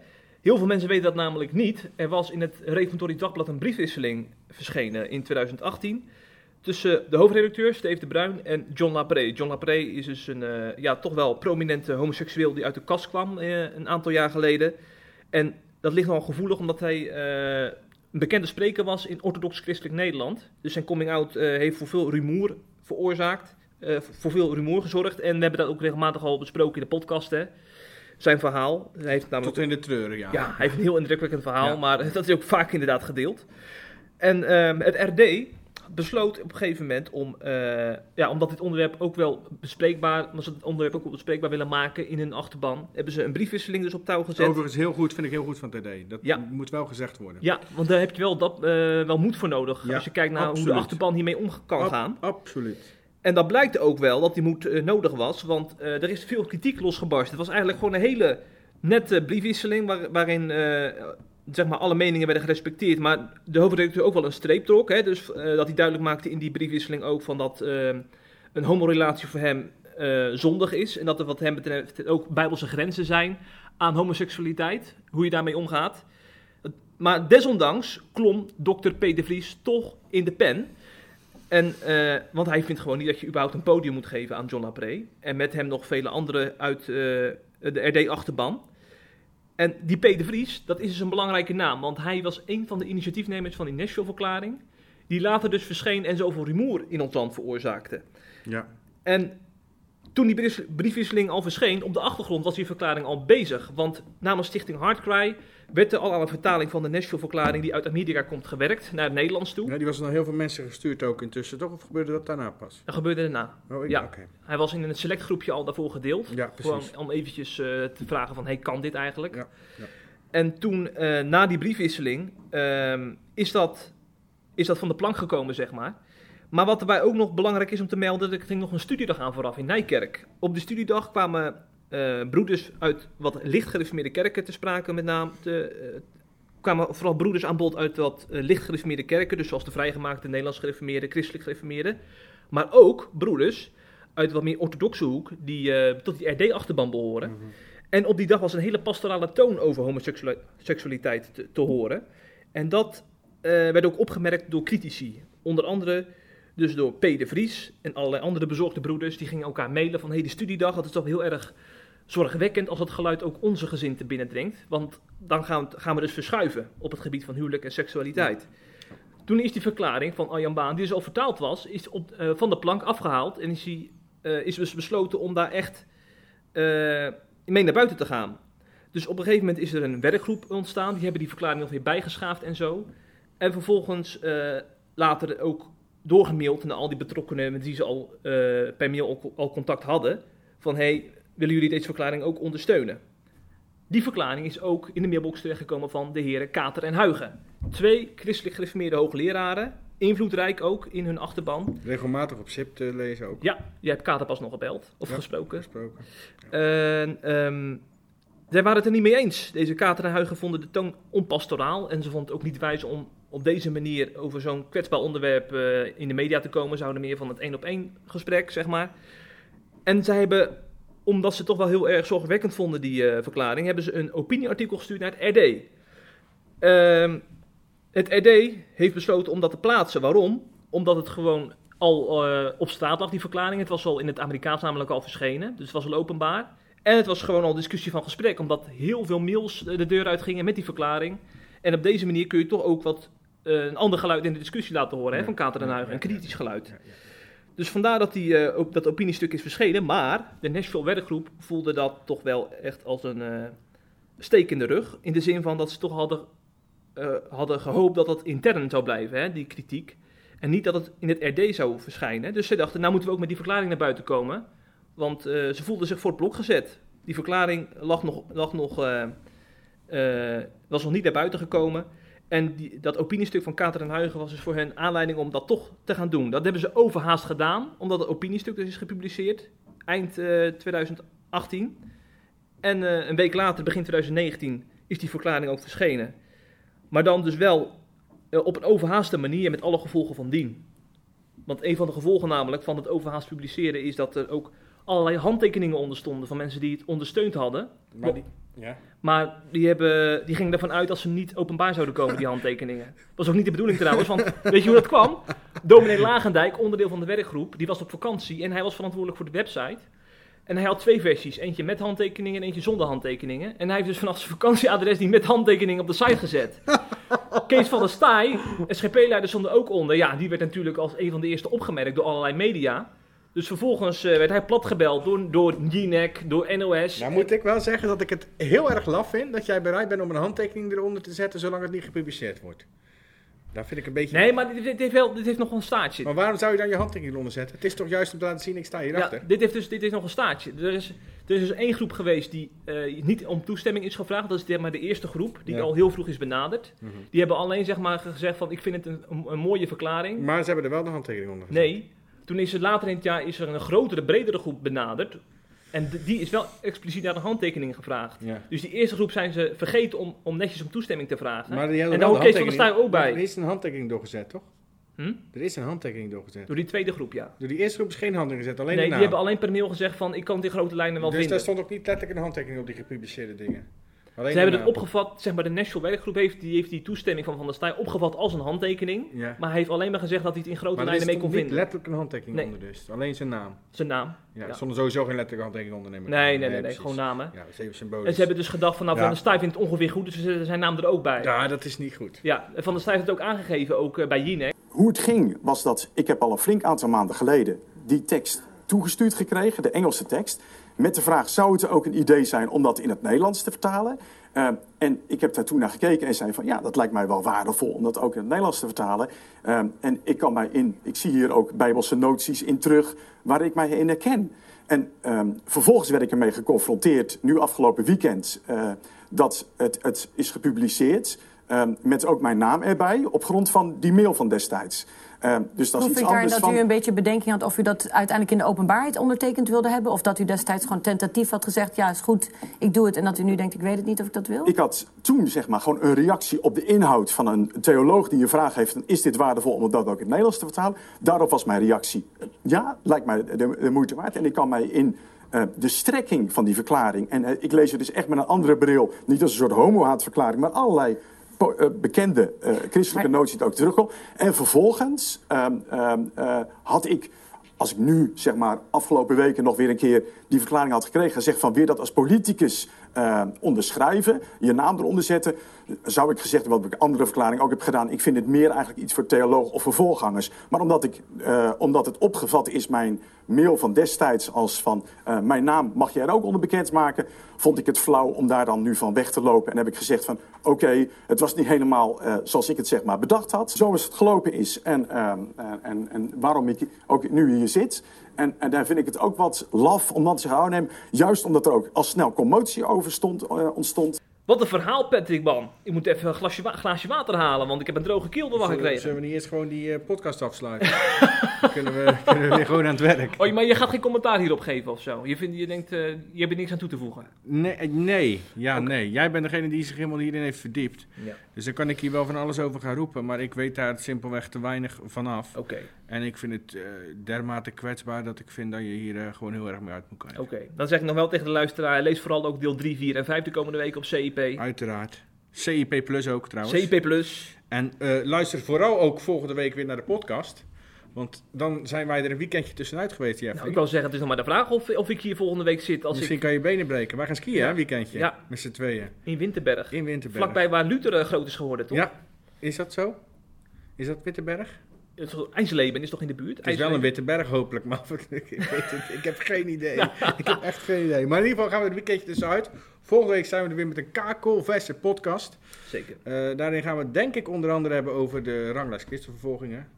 Heel veel mensen weten dat namelijk niet. Er was in het Reformatorisch Dagblad een briefwisseling verschenen in 2018 tussen de hoofdredacteur Steve de Bruin en John Lapré. John Lapré is dus een eh, ja, toch wel prominente homoseksueel die uit de kast kwam eh, een aantal jaar geleden. En dat ligt nogal gevoelig omdat hij eh, een bekende spreker was in orthodox christelijk Nederland. Dus zijn coming out eh, heeft voor veel rumoer veroorzaakt, voor veel rumoer gezorgd. En we hebben dat ook regelmatig al besproken in de podcast, hè. Zijn verhaal. Hij heeft namelijk
Tot in de treuren, ja.
ja, hij heeft een heel indrukwekkend verhaal,
Ja.
maar dat is ook vaak inderdaad gedeeld. En ehm, het RD besloot op een gegeven moment om, eh, ja, omdat dit onderwerp ook wel bespreekbaar, omdat ze het onderwerp ook wel bespreekbaar willen maken in hun achterban, hebben ze een briefwisseling dus op touw gezet.
Overigens heel goed, vind ik heel goed van TD. Dat
Ja.
moet wel gezegd worden.
Ja, want daar heb je wel, dat, eh, wel moed voor nodig
Ja,
als je kijkt naar hoe de achterban hiermee om kan
Ab-
gaan.
Absoluut.
En dat blijkt ook wel dat die moed eh, nodig was, want eh, er is veel kritiek losgebarst. Het was eigenlijk gewoon een hele nette briefwisseling waar- waarin eh, zeg maar alle meningen werden gerespecteerd, maar de hoofdredacteur ook wel een streep trok. Hè, dus dat hij duidelijk maakte in die briefwisseling ook van dat een homorelatie voor hem zondig is en dat er wat hem betreft ook bijbelse grenzen zijn aan homoseksualiteit, hoe je daarmee omgaat. Maar desondanks klom dokter P. de Vries toch in de pen. En, eh, want hij vindt gewoon niet dat je überhaupt een podium moet geven aan John Lapré. En met hem nog vele anderen uit eh, de RD-achterban. En die P. de Vries, dat is dus een belangrijke naam. Want hij was een van de initiatiefnemers van die Nashville-verklaring. Die later dus verscheen en zoveel rumoer in ons land veroorzaakte.
Ja.
En toen die brief- briefwisseling al verscheen, op de achtergrond was die verklaring al bezig. Want namens Stichting Hardcry werd er al aan een vertaling van de Nashville-verklaring die uit Amerika komt gewerkt naar het Nederlands toe.
ja. Die was naar heel veel mensen gestuurd ook intussen, toch? Of gebeurde dat daarna pas?
Dat gebeurde daarna.
Oh, ik,
Ja. Hij was in een select groepje al daarvoor gedeeld.
Ja,
Gewoon om eventjes eh, te vragen van, hey, kan dit eigenlijk?
Ja, ja.
En toen, eh, na die briefwisseling, ehm, is, dat, is dat van de plank gekomen, zeg maar. Maar wat erbij ook nog belangrijk is om te melden, er ging nog een studiedag aan vooraf in Nijkerk. Op de studiedag kwamen eh, broeders uit wat licht gereformeerde kerken te sprake, met name. Te, eh, kwamen vooral broeders aan bod uit wat licht gereformeerde kerken, dus zoals de vrijgemaakte, Nederlands gereformeerde, christelijk gereformeerde. Maar ook broeders uit wat meer orthodoxe hoek, die tot die RD-achterban behoren. En op die dag was een hele pastorale toon over homoseksualiteit te, te horen. En dat werd ook opgemerkt door critici. Onder andere dus door P. de Vries en allerlei andere bezorgde broeders. Die gingen elkaar mailen van, hey, de studiedag, dat is toch heel erg zorgwekkend als dat geluid ook onze gezin te binnendringt. Want dan gaan we, gaan we dus verschuiven op het gebied van huwelijk en seksualiteit. Toen is die verklaring van Arjan Baan, die dus al vertaald was, is op, eh, van de plank afgehaald. En is, die, eh, is dus besloten om daar echt eh, mee naar buiten te gaan. Dus op een gegeven moment is er een werkgroep ontstaan. Die hebben die verklaring nog weer bijgeschaafd en zo. En vervolgens later ook doorgemaild naar al die betrokkenen met wie ze al eh, per mail al, al contact hadden. Van hey, willen jullie deze verklaring ook ondersteunen? Die verklaring is ook in de mailbox terechtgekomen van de heren Kater en Huigen. Twee christelijk gereformeerde hoogleraren, invloedrijk ook in hun achterban.
Regelmatig op SIP te lezen ook.
Ja, jij hebt Kater pas nog gebeld of
Ja.
gesproken.
Gesproken.
En ehm zij waren het er niet mee eens. Deze Kater en Huigen vonden de toon onpastoraal. En ze vonden het ook niet wijs om op deze manier over zo'n kwetsbaar onderwerp eh, in de media te komen. Ze houden meer van het één op één gesprek, zeg maar. En zij hebben, omdat ze toch wel heel erg zorgwekkend vonden, die eh, verklaring, hebben ze een opinieartikel gestuurd naar het RD. Ehm, het RD heeft besloten om dat te plaatsen. Waarom? Omdat het gewoon al eh, op straat lag, die verklaring. Het was al in het Amerikaans namelijk al verschenen. Dus het was al openbaar. En het was gewoon al discussie van gesprek, omdat heel veel mails de deur uitgingen met die verklaring. En op deze manier kun je toch ook wat een ander geluid in de discussie laten horen hè, van Kater en Huigen, een kritisch geluid. Dus vandaar dat die, ook dat opiniestuk is verschenen. Maar de Nashville werkgroep voelde dat toch wel echt als een eh, steek in de rug. In de zin van dat ze toch hadden, eh, hadden gehoopt dat dat intern zou blijven, hè, die kritiek. En niet dat het in het RD zou verschijnen. Dus ze dachten, nou moeten we ook met die verklaring naar buiten komen. Want ze voelden zich voor het blok gezet. Die verklaring lag nog, lag nog, was nog niet naar buiten gekomen. En dat opiniestuk van Kater en Huigen was dus voor hen aanleiding om dat toch te gaan doen. Dat hebben ze overhaast gedaan, omdat het opiniestuk dus is gepubliceerd. Eind eh, 2018. En eh, een week later, begin 2019, is die verklaring ook verschenen. Maar dan dus wel eh, op een overhaaste manier met alle gevolgen van dien. Want een van de gevolgen namelijk van het overhaast publiceren is dat er ook allerlei handtekeningen onder stonden van mensen die het ondersteund hadden.
Maar die, ja.
Maar die, hebben, die gingen ervan uit dat ze niet openbaar zouden komen, die handtekeningen. was ook niet de bedoeling trouwens, want weet je hoe dat kwam? Dominee Lagendijk, onderdeel van de werkgroep, die was op vakantie en hij was verantwoordelijk voor de website. En hij had twee versies, eentje met handtekeningen en eentje zonder handtekeningen. En hij heeft dus vanaf zijn vakantieadres die met handtekeningen op de site gezet. Kees van der Staaij, SGP-leider, stond er ook onder. Ja, die werd natuurlijk als een van de eerste opgemerkt door allerlei media. Dus vervolgens eh, werd hij platgebeld door, door Jinek, door NOS.
Nou moet ik wel zeggen dat ik het heel erg laf vind dat jij bereid bent om een handtekening eronder te zetten zolang het niet gepubliceerd wordt. Daar vind ik een beetje...
Nee, maar dit, dit heeft, wel, dit heeft nog een staartje.
Maar waarom zou je dan je handtekening eronder zetten? Het is toch juist om te laten zien, ik sta hierachter.
Ja, dit heeft dus dit is nog een staartje. Er is, er is dus één groep geweest die eh, niet om toestemming is gevraagd. Dat is zeg maar de eerste groep, die
Ja.
al heel vroeg is benaderd.
Mhm.
Die hebben alleen zeg maar, gezegd van ik vind het een, een, een mooie verklaring.
Maar ze hebben er wel de handtekening onder gezet.
Nee, toen is er later in het jaar is er een grotere, bredere groep benaderd. En die is wel expliciet naar de handtekening gevraagd.
Ja.
Dus die eerste groep zijn ze vergeten om, om netjes om toestemming te vragen.
Maar die
en daar
de
hoort Kees van der Staaij ook bij.
Er is een handtekening doorgezet, toch?
Hm?
Er is een handtekening doorgezet.
Door die tweede groep, ja.
Door die eerste groep is geen handtekening gezet, alleen
nee, die hebben alleen per mail gezegd van ik kan het in grote lijnen wel
dus
vinden.
daar stond ook niet letterlijk een handtekening op die gepubliceerde dingen. Alleen
Ze
de
hebben het
naam.
opgevat, zeg maar de National Werkgroep heeft die, heeft die toestemming van Van der Staaij opgevat als een handtekening.
Ja.
Maar hij heeft alleen maar gezegd dat hij het in grote
Maar er
lijnen
is
mee
toch
kon
niet
vinden.
letterlijk een handtekening
Nee.
onder dus. Alleen zijn naam.
Zijn naam.
Ja,
Ja.
er stonden sowieso geen letterlijke handtekening onder. neem ik
Nee, nee, nee, nee, gewoon namen.
Ja, dat is even symbolisch.
En ze hebben dus gedacht van nou
Ja.
Van der Staaij vindt het ongeveer goed, dus we zetten zijn naam er ook bij. Ja,
Ja, dat is niet goed.
en Van der Staaij heeft het ook aangegeven, ook eh, bij Jinek.
Hoe het ging was dat ik heb al een flink aantal maanden geleden die tekst toegestuurd gekregen, de Engelse tekst, met de vraag zou het ook een idee zijn om dat in het Nederlands te vertalen. Eh, en ik heb daar toen naar gekeken en zei van ja, dat lijkt mij wel waardevol om dat ook in het Nederlands te vertalen. Eh, en ik kan mij in, ik zie hier ook bijbelse noties in terug waar ik mij in herken. En ehm, vervolgens werd ik ermee geconfronteerd, nu afgelopen weekend, eh, dat het, het is gepubliceerd. met ook mijn naam erbij, op grond van die mail van destijds. Ehm, dus dat is iets anders
dat
van...
u een beetje bedenking had of u dat uiteindelijk in de openbaarheid ondertekend wilde hebben? Of dat u destijds gewoon tentatief had gezegd, ja is goed, ik doe het. En dat u nu denkt, ik weet het niet of ik dat wil?
Ik had toen zeg maar gewoon een reactie op de inhoud van een theoloog die een vraag heeft: is dit waardevol om dat ook in het Nederlands te vertalen? Daarop was mijn reactie: ja, lijkt mij de, de moeite waard. En ik kan mij in eh, de strekking van die verklaring, en eh, ik lees het dus echt met een andere bril, niet als een soort homo-haatverklaring, maar allerlei bekende eh, christelijke
Maar-
noties die ook terugkomen. En vervolgens ehm, ehm, eh, had ik als ik nu, zeg maar, afgelopen weken nog weer een keer die verklaring had gekregen... en zeg van, weer dat als politicus eh, onderschrijven, je naam eronder zetten... zou ik gezegd wat ik andere verklaring ook heb gedaan... ik vind het meer eigenlijk iets voor theoloog of voor voorgangers. Maar omdat, ik, eh, omdat het opgevat is, mijn mail van destijds... als van, eh, mijn naam mag jij er ook onder bekendmaken... vond ik het flauw om daar dan nu van weg te lopen. En heb ik gezegd van, oké, het was niet helemaal zoals ik het zeg maar bedacht had. Zoals het gelopen is en, ehm, en, en, en waarom ik ook nu hier zit... En, en daar vind ik het ook wat laf om dan te zeggen, oh nee, juist omdat er ook al snel commotie over stond, eh, ontstond.
Wat een verhaal, Patrick Ban. Ik moet even een glasje, wa- glaasje water halen, want ik heb een droge keel door
Zullen,
gekregen.
zullen we niet eerst gewoon die eh, podcast afsluiten? dan kunnen we, kunnen we weer gewoon aan het werk.
Oh, maar je gaat geen commentaar hierop geven of zo? Je, vindt, je denkt, eh, je hebt er niks aan toe te voegen?
Nee, nee. Ja, nee. Jij bent degene die zich helemaal hierin heeft verdiept.
Ja.
Dus dan kan ik hier wel van alles over gaan roepen, maar ik weet daar simpelweg te weinig vanaf.
Oké,
En ik vind het eh, dermate kwetsbaar dat ik vind dat je hier eh, gewoon heel erg mee uit moet kijken.
oké. Dan zeg ik nog wel tegen de luisteraar, lees vooral ook deel 3, 4 en 5 de komende week op CIP.
Uiteraard. CIP Plus ook trouwens.
CIP Plus.
En eh, luister vooral ook volgende week weer naar de podcast. Want dan zijn wij er een weekendje tussenuit geweest, Jeffrey.
Nou, ik wou zeggen, het is nog maar de vraag of, of ik hier volgende week zit als
Misschien
ik
kan je benen breken. Wij gaan skiën,
Ja.
hè, een weekendje.
Ja.
Met z'n tweeën.
in Winterberg.
In Winterberg.
Vlakbij waar Luther eh, groot is geworden, toch?
Ja. Is dat zo? Is dat Wittenberg?
Het is toch- in de buurt?
Het is wel een Wittenberg hopelijk, maar ik, weet het, ik heb geen idee. Ik heb echt geen idee. Maar in ieder geval gaan we het weekendje tussenuit. Volgende week zijn we er weer met een kakelverse podcast.
Zeker.
Eh, daarin gaan we het denk ik onder andere hebben over de ranglijst christenvervolgingen.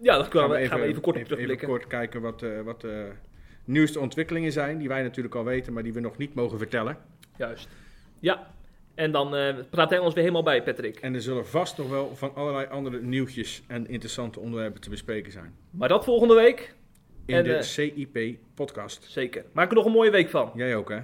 Ja, dat gaan we, gaan we even kort
even, even
terugblikken.
kort kijken wat, eh, wat de nieuwste ontwikkelingen zijn. Die wij natuurlijk al weten, maar die we nog niet mogen vertellen.
Juist. Ja, en dan eh praat hij ons weer helemaal bij, Patrick.
En er zullen vast nog wel van allerlei andere nieuwtjes en interessante onderwerpen te bespreken zijn.
Maar dat volgende week.
In
En,
de
eh,
CIP podcast.
Zeker. Maak er nog een mooie week van.
Jij ook hè?